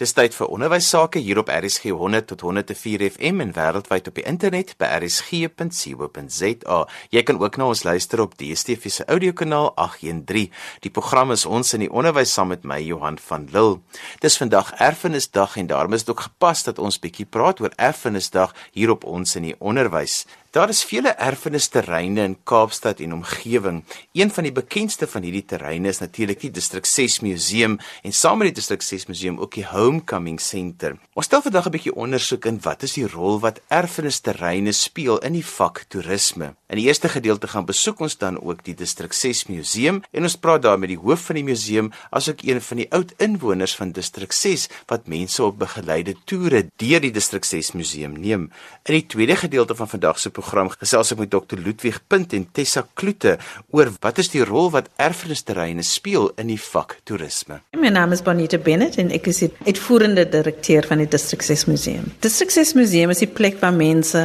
Dis tyd vir onderwys sake hier op RSG 100 tot 104 FM en wêreldwyd op die internet by rsg.co.za. Jy kan ook na ons luister op DStv se audiokanaal 813. Die program is ons in die onderwys saam met my Johan van Lille. Dis vandag Erfenisdag en daarom is dit ook gepas dat ons bietjie praat oor Erfenisdag hier op ons in die onderwys. Daar is vele erfenisterreine in Kaapstad en omgewing. Een van die bekendste van hierdie terreine is natuurlik die Distrik 6 Museum en saam met die Distrik 6 Museum ook die Homecoming Center. Ons stel vandag 'n bietjie ondersoek in wat is die rol wat erfenisterreine speel in die vak toerisme. In die eerste gedeelte gaan besoek ons dan ook die Distrik 6 Museum en ons praat daar met die hoof van die museum asook een van die oud inwoners van Distrik 6 wat mense op begeleide toere deur die Distrik 6 Museum neem. In die tweede gedeelte van vandag se program gesels ek met Dr Ludwig Punt en Tessa Kloete oor wat is die rol wat erfenisterreine speel in die vak toerisme. My naam is Bonita Bennett en ek is die uitvoerende direkteur van die District 6 Museum. District 6 Museum is die plek waar mense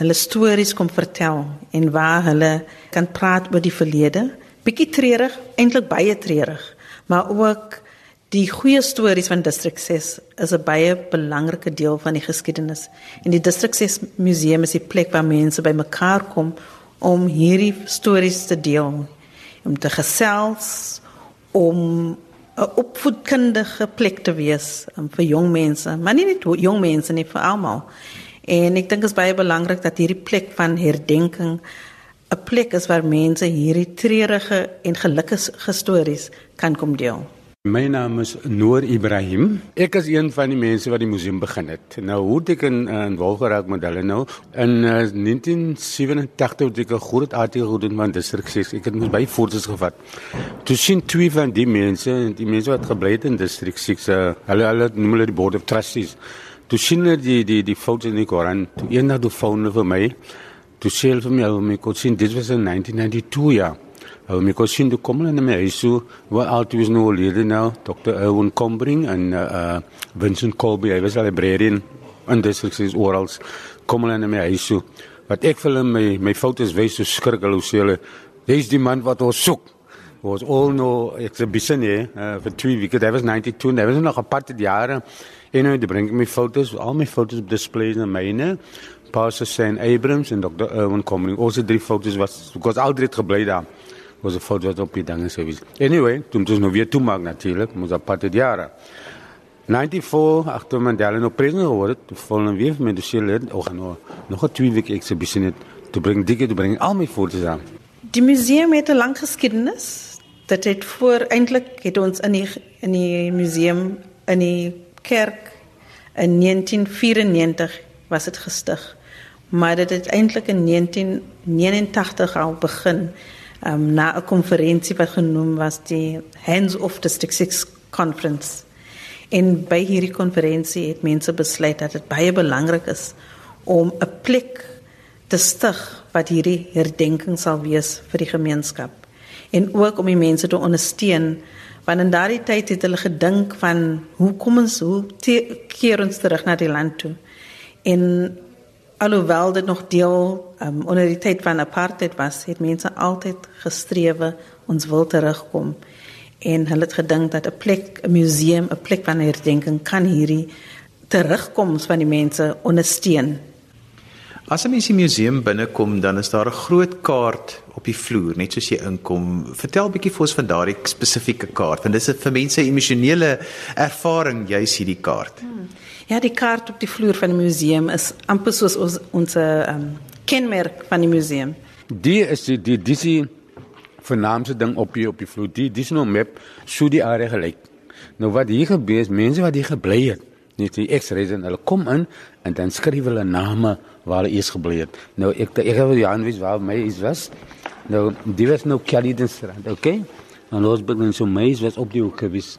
hulle stories kom vertel en waar hulle kan praat oor die verlede. Bietjie treurig, eintlik baie treurig, maar ook Die goeie stories van District 6 is 'n baie belangrike deel van die geskiedenis. En die District 6 museum is die plek waar mense bymekaar kom om hierdie stories te deel, om te gesels, om 'n opvoedkundige plek te wees um, vir jong mense, maar nie net jong mense nie, vir almal. En ek dink dit is baie belangrik dat hierdie plek van herdenking 'n plek is waar mense hierdie treurige en gelukkige stories kan kom deel. My naam is Noor Ibrahim. Ek is een van die mense wat die museum begin het. Nou hoe ek in in Wolgeraak modelle nou in uh, 1987 het ek 'n groot artikel gedoen van distrik 6. Ek het mos baie foto's gevat. Toe sien twee van die mense, die mense wat gebly het in distrik 6, uh, hulle hulle noem hulle die board of trustees. Toe sien hulle die die die foto's in die koran. Toe eendag toe foon hulle vir my. Toe sê hulle vir my, "My kon sien dit was in 1992 ja." Hou my kosien toe kom hulle na my huis toe. Wat altyd is nou lede nou, Dr. Owen Combring en uh, uh Vincent Colby, hy was 'n librarian en dis is oral kom hulle na my huis. Wat ek vir my my foto's wys so skrik hulle sê hulle dis die man wat ons soek. Was all no exhibition here uh, for two weeks. That was 92. That was nog 'n paar jare. En nou bring my foto's, al my foto's op displays na myne. Pastor Saint Abrams en Dr. Owen Combring. Ons drie foto's was because al drie het gebly daar was 'n fout wat op die dinge sou wees. Anyway, toe ons nou weer toe maak natuurlik, pad die jare. 94 agter Mandela nou president geword, toe volgende week met die sele ook nog nog 'n twee week exhibition het te bring dikke te bring al my foto's aan. Die museum het 'n lang geskiedenis. Dit het voor eintlik het ons in die in die museum in die kerk in 1994 was dit gestig. Maar dit het eintlik in 1989 al begin um, na 'n konferensie wat genoem was die Hands Off District 6 Conference. En by hierdie konferensie het mense besluit dat dit baie belangrik is om 'n plek te stig wat hierdie herdenking sal wees vir die gemeenskap en ook om die mense te ondersteun want in daardie tyd het hulle gedink van hoe kom ons hoe keer ons terug na die land toe en alhoewel dit nog deel um, onder die tyd van apartheid was, het mense altyd gestrewe ons wil terugkom en hulle het gedink dat 'n plek, 'n museum, 'n plek van herdenking kan hierdie terugkoms van die mense ondersteun. As 'n mens in die museum binnekom, dan is daar 'n groot kaart op die vloer, net soos jy inkom. Vertel 'n bietjie vir ons van daardie spesifieke kaart, want dit is vir mense 'n emosionele ervaring juis hierdie kaart. Hmm. Ja, die kaart op die vloer van die museum is amper soos ons ons um, kenmerk van die museum. Die is die die dis die ding op die op die vloer. Die dis nou map so die area gelyk. Nou wat hier gebeur is mense wat hier gebly het. Die ex-resident, hulle kom in en dan skryf hulle name waar hulle eers gebly het. Nou ek ek het die aanwys waar my is was. Nou die was nou Kalidenstraat, okay? En ons begin so mees was op die hoek gewees.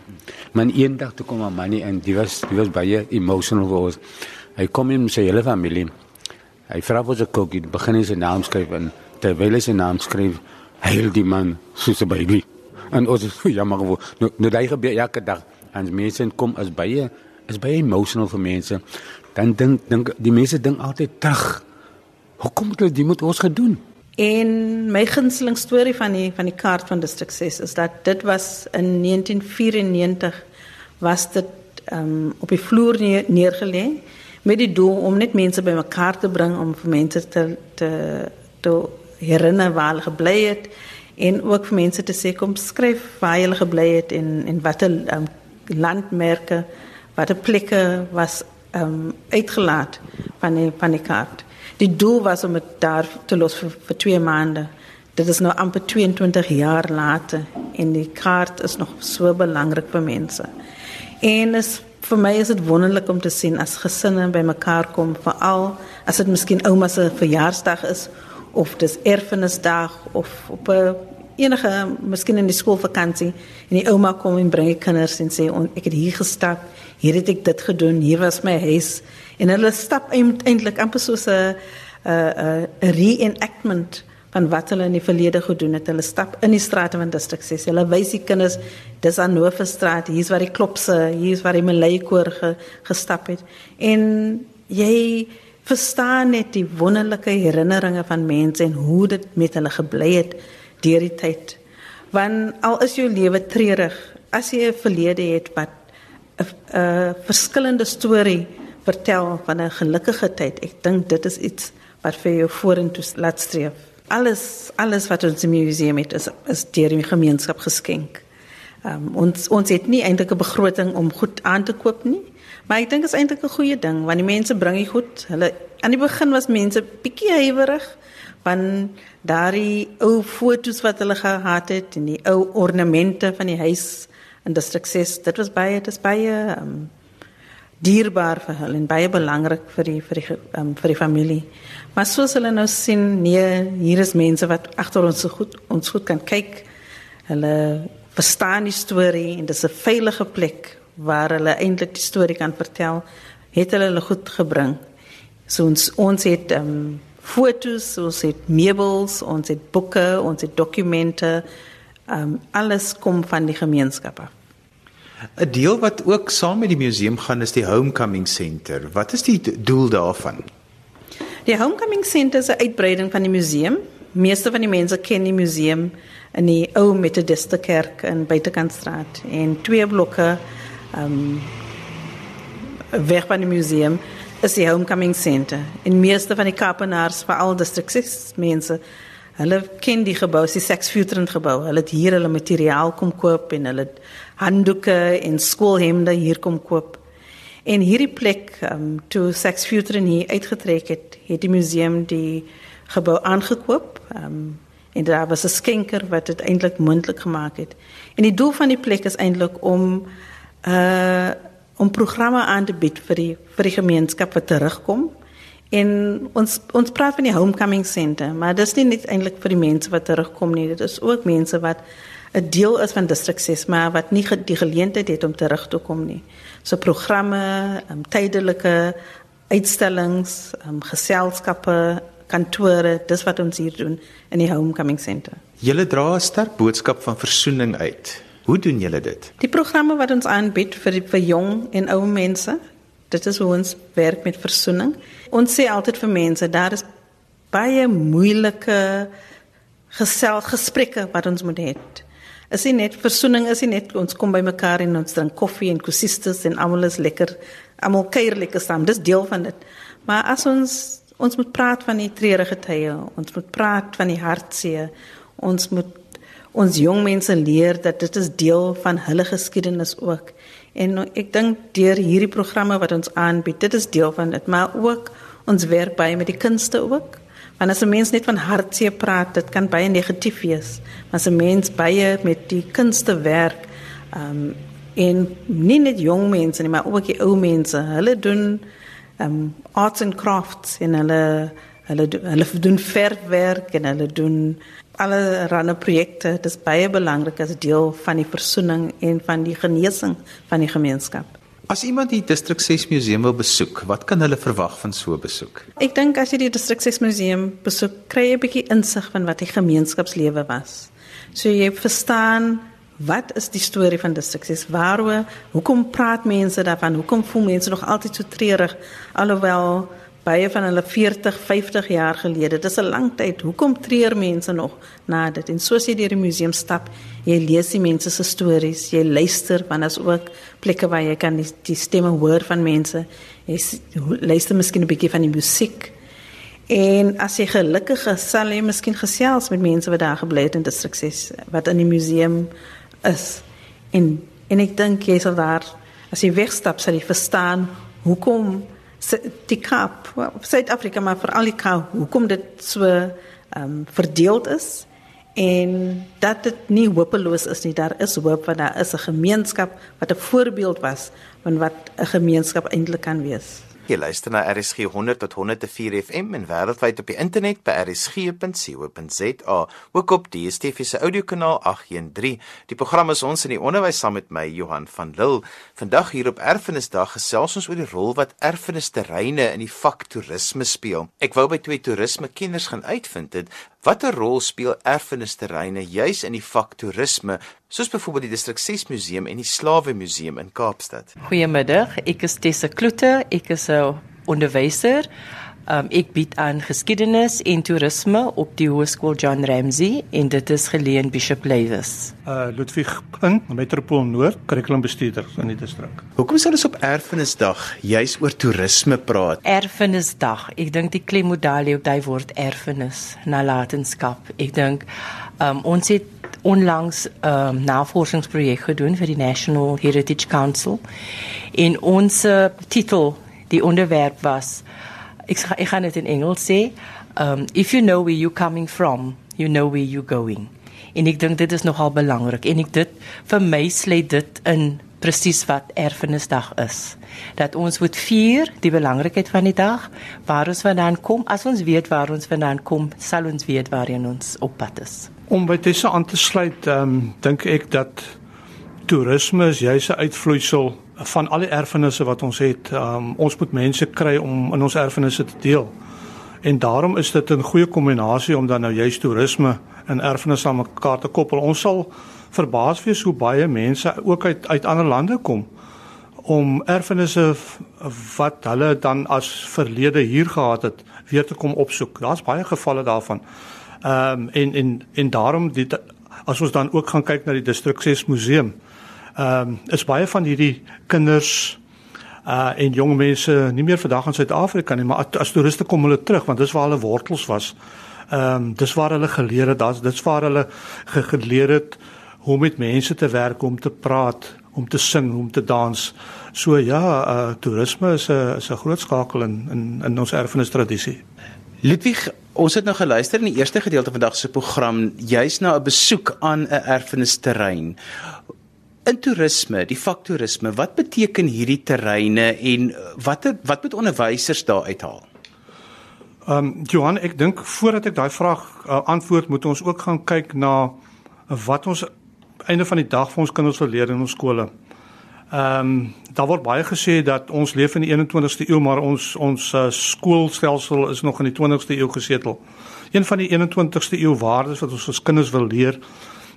Maar eendag toe kom 'n manie en die was die was baie emotional vir. Hy kom in sy hele familie. Hy vra vir sy kokkie, begin hy sy naam skryf en terwyl hy sy naam skryf, huil die man soos 'n baby. En ons is jammer voor. Nou nou daai gebeur elke dag. En mense kom as baie is baie emotional vir mense. Dan dink dink die mense dink altyd terug. Het hulle dit met ons gedoen? En my gunsteling storie van die van die kaart van District 6 is dat dit was in 1994 was dit um, op die vloer neer, neergelê met die doel om net mense bymekaar te bring om vir mense te te te herinner waar hulle gebly het en ook vir mense te sê kom skryf waar hulle gebly het en en watter um, landmerke watter plekke was um, uitgelaat van die van die kaart. Die doel was om dit daar te los vir, vir 2 maande. Dit is nou amper 22 jaar later en die kaart is nog so belangrik vir mense. En is vir my is dit wonderlik om te sien as gesinne bymekaar kom, veral as dit miskien ouma se verjaarsdag is of dis erfenisdag of op 'n enige miskien in die skoolvakansie en die ouma kom en bring die kinders en sê ek het hier gestap, hier het ek dit gedoen, hier was my huis. En hulle stap eintlik amper soos 'n 'n reenactment van wat hulle in die verlede gedoen het. Hulle stap in die strate van distrik 6. Hulle wys die kinders dis aan Noorderstraat, hier's waar die klopse, hier's waar die Malay-koor ge, gestap het. En jy verstaan net die wonderlike herinneringe van mense en hoe dit met hulle gebly het deur die tyd. Want al is jou lewe treurig, as jy 'n verlede het wat 'n verskillende storie vertel van 'n gelukkige tyd, ek dink dit is iets wat vir jou vorentoe laat streef alles alles wat ons die museum het is is deur die gemeenskap geskenk. Um, ons ons het nie eintlik 'n begroting om goed aan te koop nie, maar ek dink is eintlik 'n goeie ding want die mense bring dit goed. Hulle aan die begin was mense bietjie huiwerig van daardie ou foto's wat hulle gehad het en die ou ornamente van die huis in distrik 6. Dit was baie dit is baie um, dierbaar vir hulle en baie belangrik vir die vir die um, vir die familie. Maar soos hulle nou sien, nee, hier is mense wat agter ons so goed ons goed kan kyk. Hulle verstaan die storie en dit is 'n veilige plek waar hulle eintlik die storie kan vertel. Het hulle hulle goed gebring. So ons ons het um, foto's, ons het meubels, ons het boeke, ons het dokumente. Um, alles kom van die gemeenskap af. 'n Deel wat ook saam met die museum gaan is die Homecoming Center. Wat is die doel daarvan? Die Homecoming Center is 'n uitbreiding van die museum. Meeste van die mense ken die museum in die ou Methodiste kerk in Buitekantstraat en twee blokke ehm um, weg van die museum is die Homecoming Center. En meeste van die Kaapenaars, veral distrikse mense, hulle ken die gebou, die Sex Futurant gebou. Hulle het hier hulle materiaal kom koop en hulle het handdoeke en skoolhemde hier kom koop. En hierdie plek, um, toe Future hier uitgetrek het, het die museum die gebou aangekoop. Um, en daar was 'n skenker wat dit eintlik moontlik gemaak het. En die doel van die plek is eintlik om uh om programme aan te bied vir die vir die gemeenskap wat terugkom. En ons ons praat van die homecoming center, maar is nie net eintlik vir die mense wat terugkom nie, dit is ook mense wat 'n deel is van distrik 6 maar wat nie die geleentheid het om terug te kom nie. So programme, um, tydelike uitstallings, um, geselskappe, kantore, dis wat ons hier doen in die Homecoming Center. Julle dra 'n sterk boodskap van versoening uit. Hoe doen julle dit? Die programme wat ons aanbied vir vir jong en ou mense, dit is hoe ons werk met versoening. Ons sê altyd vir mense, daar is baie moeilike gesel gesprekke wat ons moet hê is nie net versoening is nie net ons kom by mekaar en ons drink koffie en kosistes en almal is lekker almal kuier lekker saam. Dis deel van dit. Maar as ons ons moet praat van die treurige tye ons moet praat van die hartseer ons moet ons jong mense leer dat dit is deel van hulle geskiedenis ook. En ek dink deur hierdie programme wat ons aanbied dit is deel van dit maar ook ons werk by met die kunste ook Want as 'n mens net van hartseer praat, dit kan baie negatief wees. Maar as 'n mens baie met die kunste werk, um, en nie net jong mense nie, maar ook die ou mense, hulle doen um, arts and crafts en hulle hulle hulle doen verfwerk en hulle doen alle rande projekte. Dit is baie belangrik as deel van die versoening en van die genesing van die gemeenskap. As iemand die Distrik 6 museum wil besoek, wat kan hulle verwag van so 'n besoek? Ek dink as jy die Distrik 6 museum besoek, kry jy 'n bietjie insig van wat die gemeenskapslewe was. So jy verstaan wat is die storie van Distrik 6? Waaroor? Hoekom praat mense daarvan? Hoekom voel mense nog altyd so treurig alhoewel baie van hulle 40, 50 jaar gelede. Dit is 'n lang tyd. Hoekom treur mense nog na dit? En soos jy deur die museum stap, jy lees die mense se stories, jy luister want as ook plekke waar jy kan die, die stemme hoor van mense. Jy luister miskien 'n bietjie van die musiek. En as jy gelukkig is, sal jy miskien gesels met mense wat daar gebly het in distrik 6 wat in die museum is. En en ek dink jy sal daar as jy wegstap sal jy verstaan hoekom die Kaap, Suid-Afrika maar veral die Kaap, hoekom dit so ehm um, verdeeld is en dat dit nie hopeloos is nie. Daar is hoop want daar is 'n gemeenskap wat 'n voorbeeld was van wat 'n gemeenskap eintlik kan wees. Jy luister na RSG 100 tot 104 FM en wêreldwyd op die internet by rsg.co.za, ook op die DSTV se audiokanaal 813. Die program is ons in die onderwys saam met my Johan van Lille. Vandag hier op Erfenisdag gesels ons oor die rol wat erfenisterreine in die vak toerisme speel. Ek wou by twee toerisme kenners gaan uitvind het Watter rol speel erfenisterreine juis in die vak toerisme, soos byvoorbeeld die Distrik 6 Museum en die Slawe Museum in Kaapstad? Goeiemiddag, ek is Tessa Kloete, ek is 'n onderwyser. Um, ek bied aan geskiedenis en toerisme op die Hoërskool John Ramsey en dit is geleë in Bishop Lavis. Uh Ludwig in Metropool Noord, kurrikulumbestuurder in die distrik. Hoekom sal ons op Erfenisdag juis oor toerisme praat? Erfenisdag. Ek dink die klem moet daar lê op daai woord erfenis, nalatenskap. Ek dink um, ons het onlangs 'n um, navorsingsprojek gedoen vir die National Heritage Council. En ons uh, titel, die onderwerp was ek ek gaan dit in Engels sê. Um if you know where you coming from, you know where you going. En ek dink dit is nogal belangrik en ek dit vir my slê dit in presies wat erfenisdag is. Dat ons moet vier die belangrikheid van die dag, waar ons vandaan kom. As ons weet waar ons vandaan kom, sal ons weet waarheen ons op pad is. Om by dit aan te sluit, um, dink ek dat toerisme is juis 'n uitvloeisel van al die erfenisse wat ons het. Um, ons moet mense kry om in ons erfenisse te deel. En daarom is dit 'n goeie kombinasie om dan nou juist toerisme en erfenis aan mekaar te koppel. Ons sal verbaas wees hoe baie mense ook uit uit ander lande kom om erfenisse wat hulle dan as verlede hier gehad het weer te kom opsoek. Daar's baie gevalle daarvan. Ehm um, en en en daarom dit as ons dan ook gaan kyk na die Distrik 6 museum ehm um, is baie van hierdie kinders uh en jong mense nie meer vandag in Suid-Afrika nie, maar as toeriste kom hulle terug want dis waar hulle wortels was. Ehm um, dis waar hulle geleer het, dis dis waar hulle ge geleer het hoe om met mense te werk, om te praat, om te sing, om te dans. So ja, uh toerisme is 'n is 'n groot skakel in in in ons erfenis tradisie. Ludwig, ons het nou geluister in die eerste gedeelte van vandag se program juis na 'n besoek aan 'n erfenisterrein in toerisme, die vak toerisme, wat beteken hierdie terreine en watter wat moet onderwysers daar uithaal? Ehm um, Johan, ek dink voordat ek daai vraag uh, antwoord, moet ons ook gaan kyk na wat ons einde van die dag vir ons kinders wil leer in ons skole. Ehm um, daar word baie gesê dat ons leef in die 21ste eeu, maar ons ons uh, skoolstelsel is nog in die 20ste eeu gesetel. Een van die 21ste eeu waardes wat ons ons kinders wil leer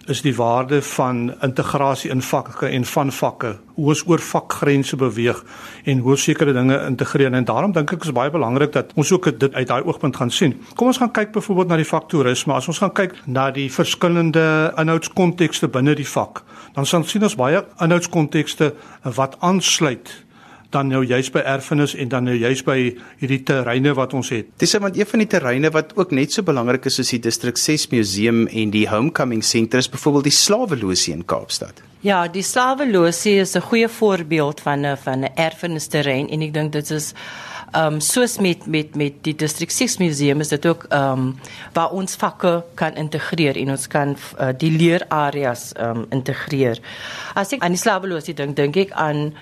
is die waarde van integrasie in vakke en van vakke. Hoe ons oor vakgrense beweeg en hoe sekere dinge integreer en daarom dink ek is baie belangrik dat ons ook dit uit daai oogpunt gaan sien. Kom ons gaan kyk byvoorbeeld na die vak toerisme. As ons gaan kyk na die verskillende inhoudskontekste binne die vak, dan sal ons sien ons baie inhoudskontekste wat aansluit dan nou juis by erfenis en dan nou juis by hierdie terreine wat ons het. Dis want een van die terreine wat ook net so belangrik is soos die Distrik 6 Museum en die Homecoming Centre is byvoorbeeld die Slaweloosie in Kaapstad. Ja, die Slaweloosie is 'n goeie voorbeeld van 'n van 'n erfenisterrein en ek dink dit is ehm um, soos met met met die Distrik 6 Museum is dit ook ehm um, waar ons vakke kan integreer en ons kan uh, die leerareas ehm um, integreer. As ek aan die Slaweloosie dink, dink ek aan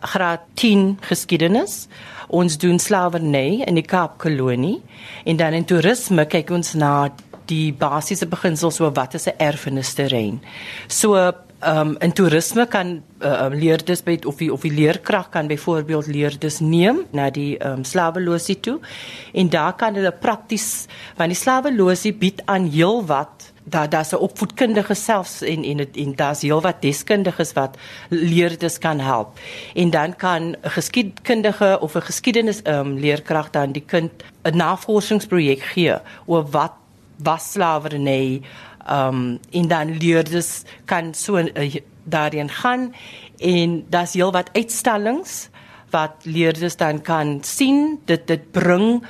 graad 10 geskiedenis. Ons doen slawerny in die Kaapkolonie en dan in toerisme kyk ons na die basiese beginsels so wat is 'n erfenisterrein. So ehm um, in toerisme kan uh, leerders by of die of die leerkrag kan byvoorbeeld leerders neem na die ehm um, slaweloosie toe en daar kan hulle prakties want die slaweloosie bied aan heelwat daar daar's 'n opvoedkundige selfs en en en daar's heelwat deskundiges wat leerders kan help. En dan kan 'n geskiedkundige of 'n geskiedenis ehm um, leerkrag dan die kind 'n navorsingsprojek gee oor wat was slawerny ehm um, en dan leerders kan so uh, daarin gaan en daar's heelwat uitstallings wat leerders dan kan sien dit dit bring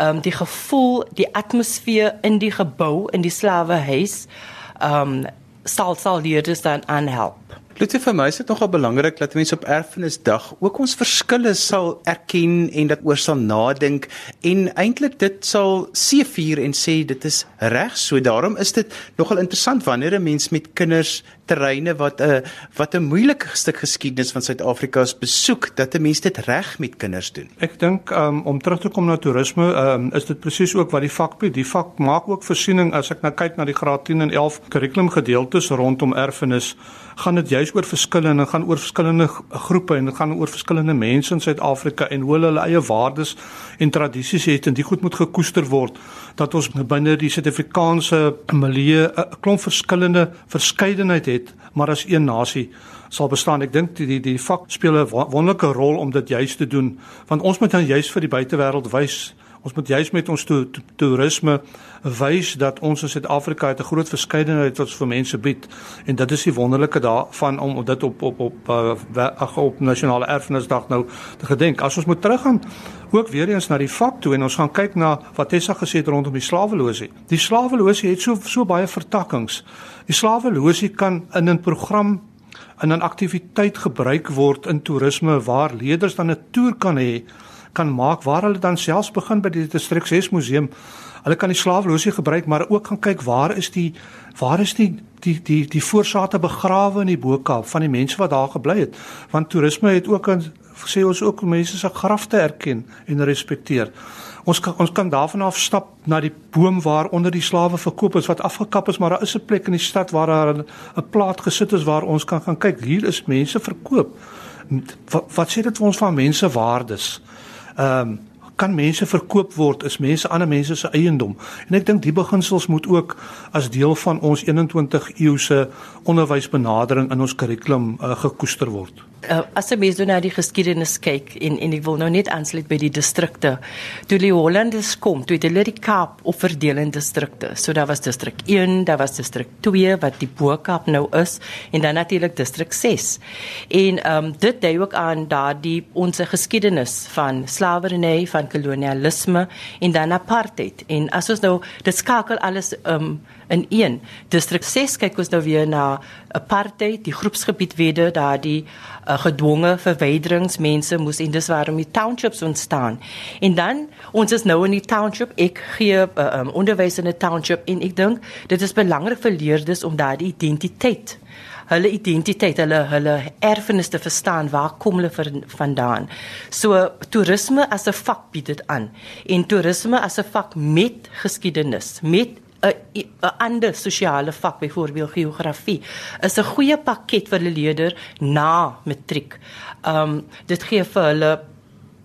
ehm um, die gevoel, die atmosfeer in die gebou in die slawehuis ehm um, sal sal leerders dan aanhelp. Dit vir my is dit nogal belangrik dat mense op Erfenisdag ook ons verskille sal erken en dat oor sal nadink en eintlik dit sal seëvier en sê dit is reg. So daarom is dit nogal interessant wanneer 'n mens met kinders terreine wat 'n wat 'n moeilike stuk geskiedenis van Suid-Afrika se besoek dat 'n mens dit reg met kinders doen. Ek dink um, om terug te kom na toerisme, um, is dit presies ook wat die vak bied. Die vak maak ook voorsiening as ek nou kyk na die graad 10 en 11 kurrikulum gedeeltes rondom erfenis gaan dit juis oor verskillende gaan oor verskillende groepe en dit gaan oor verskillende mense in Suid-Afrika en hoe hulle eie waardes en tradisies het en dit goed moet gekoester word dat ons binne die Suid-Afrikaanse milieu 'n klomp verskillende verskeidenheid het maar as een nasie sal bestaan. Ek dink die die die vak speel 'n wonderlike rol om dit juis te doen want ons moet dan juis vir die buitewêreld wys Ons moet juis met ons to, to, toerisme wys dat ons in Suid-Afrika het 'n groot verskeidenheid wat vir mense bied en dit is die wonderlike daarvan om dit op op op uh, op nasionale erfenisdag nou te gedenk. As ons moet teruggaan ook weer eens na die fak toe en ons gaan kyk na wat Tessa gesê het rondom die slaweloosie. Die slaweloosie het so so baie vertakkings. Die slaweloosie kan in 'n program in 'n aktiwiteit gebruik word in toerisme waar leerders dan 'n toer kan hê kan maak waar hulle dan selfs begin by die 6 museum. Hulle kan die slaafloosie gebruik, maar ook gaan kyk waar is die waar is die die die die voorsate begrawe in die Bo-Kaap van die mense wat daar gebly het. Want toerisme het ook aan sê ons ook mense se grafte erken en respekteer. Ons kan ons kan daarvan af stap na die boom waar onder die slawe verkoop is wat afgekap is, maar daar is 'n plek in die stad waar daar 'n plaas gesit is waar ons kan gaan kyk. Hier is mense verkoop. Wat, wat sê dit vir ons van mense waardes? Ehm um, kan mense verkoop word is mense ander mense se eiendom. En ek dink die beginsels moet ook as deel van ons 21 eeuse onderwysbenadering in ons kurrikulum uh, gekoester word uh, as jy mens nou na die geskiedenis kyk en en ek wil nou net aansluit by die distrikte. Toe die Hollanders kom, toe het hulle die Kaap opverdeel in distrikte. So daar was distrik 1, daar was distrik 2 wat die Bo-Kaap nou is en dan natuurlik distrik 6. En ehm um, dit dui ook aan daardie ons geskiedenis van slawerny, van kolonialisme en dan apartheid. En as ons nou dit skakel alles ehm um, in een distrik 6 kyk ons nou weer na apartheid, die groepsgebiedwede, daardie uh, gedwonge verwyderingsmense moes en dis waarom die townships ontstaan. En dan ons is nou in die township, ek gee uh, um, onderwys in 'n township en ek dink dit is belangrik vir leerders om daardie identiteit hulle identiteit, hulle hulle erfenis te verstaan, waar kom hulle vandaan? So toerisme as 'n vak bied dit aan. En toerisme as 'n vak met geskiedenis, met 'n 'n ander sosiale vak, byvoorbeeld geografie, is 'n goeie pakket vir 'n leerder na matriek. Um dit gee vir hulle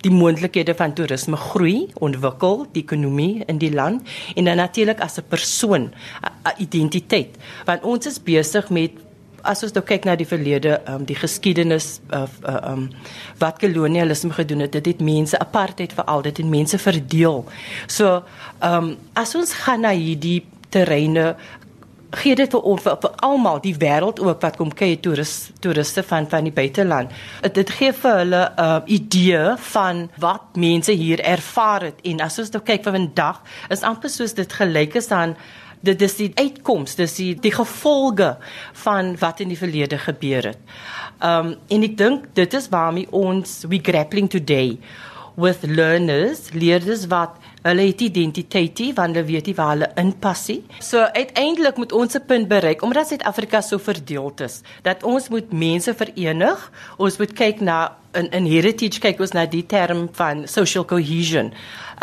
die moontlikhede van toerisme groei, ontwikkel die ekonomie in die land en dan natuurlik as 'n persoon, 'n identiteit. Want ons is besig met as ons nou kyk na die verlede, um, die geskiedenis of uh, uh, um wat kolonialisme gedoen het, dit het mense apartheid veral dit het mense verdeel. So, um as ons gaan na hierdie terreine gee dit vir ons vir, vir almal die wêreld ook wat kom kyk toeriste toeriste van van die buiteland. Dit gee vir hulle 'n uh, idee van wat mense hier ervaar het en as ons nou kyk vir vandag is amper soos dit gelyk is aan dit is die uitkoms, dis die die gevolge van wat in die verlede gebeur het. Um en ek dink dit is waarmee ons we grappling today with learners, leerders wat hulle het identiteit, want hulle weet nie waar hulle inpas nie. So uiteindelik moet ons 'n punt bereik omdat Suid-Afrika so verdeeld is, dat ons moet mense verenig. Ons moet kyk na in in heritage kyk ons na die term van social cohesion.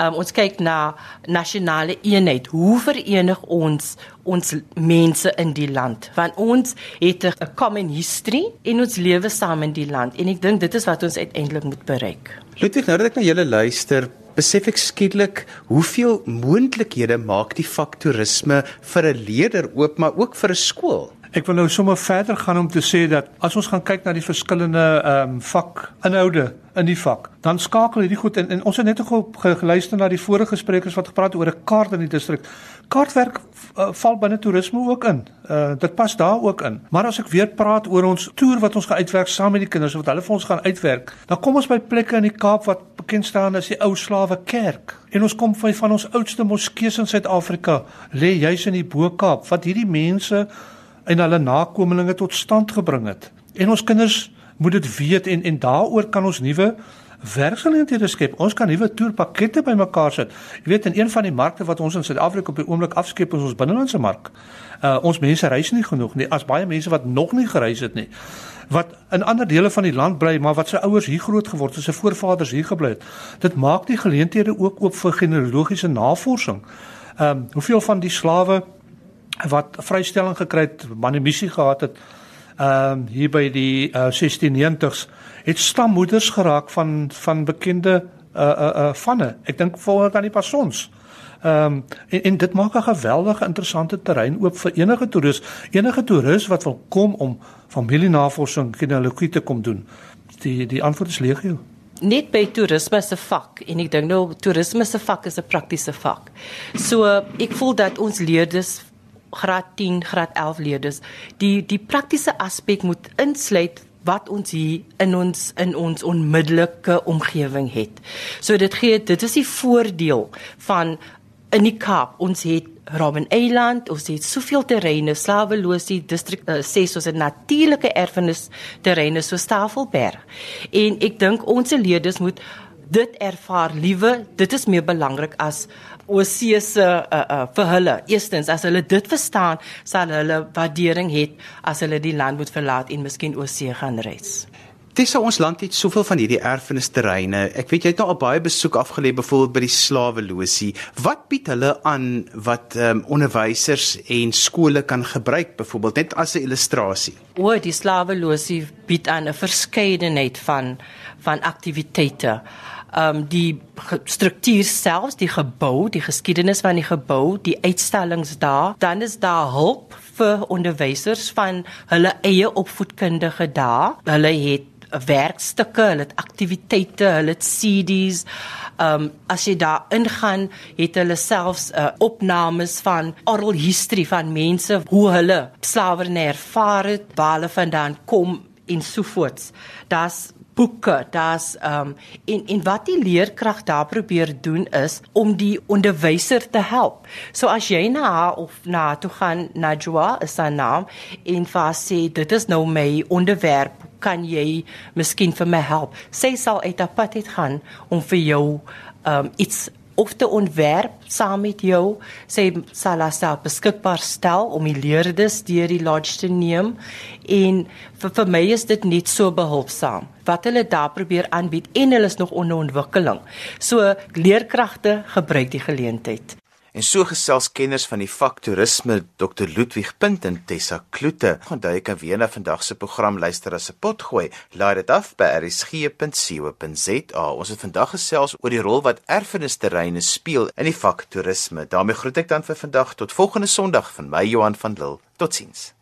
Um, ons kyk na nasionale eenheid. Hoe verenig ons ons mense in die land? Want ons het 'n common history en ons lewe saam in die land en ek dink dit is wat ons uiteindelik moet bereik. Ludwig, nou dat ek na julle luister, besef ek skielik hoeveel moontlikhede maak die vak toerisme vir 'n leerder oop, maar ook vir 'n skool. Ek wil nou sommer verder gaan om te sê dat as ons gaan kyk na die verskillende ehm um, vakinhoude in die vak, dan skakel hierdie goed in en ons het net nog geluister na die vorige sprekers wat gepraat oor 'n kaart in die distrik. Kaartwerk uh, val binne toerisme ook in. Uh dit pas daar ook in. Maar as ek weer praat oor ons toer wat ons gaan uitwerk saam met die kinders wat hulle vir ons gaan uitwerk, dan kom ons by plekke in die Kaap wat bekend staan as die ou slawe kerk. En ons kom van van ons oudste moskees in Suid-Afrika, lê juis in die Bo-Kaap wat hierdie mense en hulle nakommelinge tot stand gebring het. En ons kinders moet dit weet en en daaroor kan ons nuwe werksgeleenthede skep. Ons kan nuwe toerpakkette bymekaar sit. Jy weet in een van die markte wat ons in Suid-Afrika op die oomblik afskep is ons binnelandse mark. Uh ons mense reis nie genoeg nie. As baie mense wat nog nie gereis het nie wat in ander dele van die land bly maar wat se ouers hier groot geword het, sy voorvaders hier gebly het. Dit maak die geleenthede ook oop vir genealogiese navorsing. Ehm um, hoeveel van die slawe wat vrystelling gekry het, manumissie gehad het, ehm um, hier by die uh, 1690s het stammoeders geraak van van bekende uh uh, uh vanne. Ek dink voor aan die passons. Ehm um, en, en dit maak 'n geweldige interessante terrein oop vir enige toerist, enige toerist wat wil kom om familienavorsing genealogie te kom doen. Die die antwoord is legio. Net by toerisme se vak en ek dink nou toerisme se vak is 'n praktiese vak. So ek voel dat ons leerders graad 10, graad 11 leerders die die praktiese aspek moet insluit wat ons hier in ons in ons onmiddellike omgewing het. So dit gee dit is die voordeel van in die Kaap. Ons het Robben Eiland, ons het soveel terreine, Slawelosie distrik uh, 6 ons het natuurlike erfenis terreine so Tafelberg. En ek dink ons leerders moet dit ervaar liewe. Dit is meer belangrik as Osie se uh, uh, vir hulle. Eerstens as hulle dit verstaan, sal hulle waardering hê as hulle die land moet verlaat en miskien Osie gaan reis. Dis ons land het soveel van hierdie erfenisterreine. Ek weet jy het nou al baie besoek afgelê byvoorbeeld by die slawelosie. Wat bied hulle aan wat ehm um, onderwysers en skole kan gebruik byvoorbeeld net as 'n illustrasie? O, die slawelosie bied aan 'n verskeidenheid van van aktiwiteite um die struktuur selfs, die gebou, die geskiedenis van die gebou, die uitstallings daar, dan is daar hulp vir onderwysers van hulle eie opvoedkundige daar. Hulle het werkstukke, hulle het aktiwiteite, hulle het CD's. Um as jy daar ingaan, het hulle selfs uh, opnames van oral history van mense hoe hulle slawerny ervaar het, waar hulle vandaan kom en so voort. Das boeke, daar's ehm um, en en wat die leerkrag daar probeer doen is om die onderwyser te help. So as jy na haar of na toe gaan na Joa is haar naam en vir sê dit is nou my onderwerp, kan jy miskien vir my help? Sy sal uit haar pad uit gaan om vir jou ehm um, iets of te ontwerp saam met jou sê sal self beskikbaar stel om die leerders deur die lodge te neem. En vir, vir my is dit net so behulpsaam. Wat hulle daar probeer aanbied en hulle is nog onder ontwikkeling. So leerkragte gebruik die geleentheid En so gesels kenners van die vak toerisme Dr Ludwig Punt en Tessa Kloete. Onthou jy kan weer na vandag se program luister as 'n potgooi. Laai dit af by rsg.co.za. Ons het vandag gesels oor die rol wat erfenisterreine speel in die vak toerisme. daarmee groet ek dan vir vandag tot volgende Sondag van my Johan van Lille. Totsiens.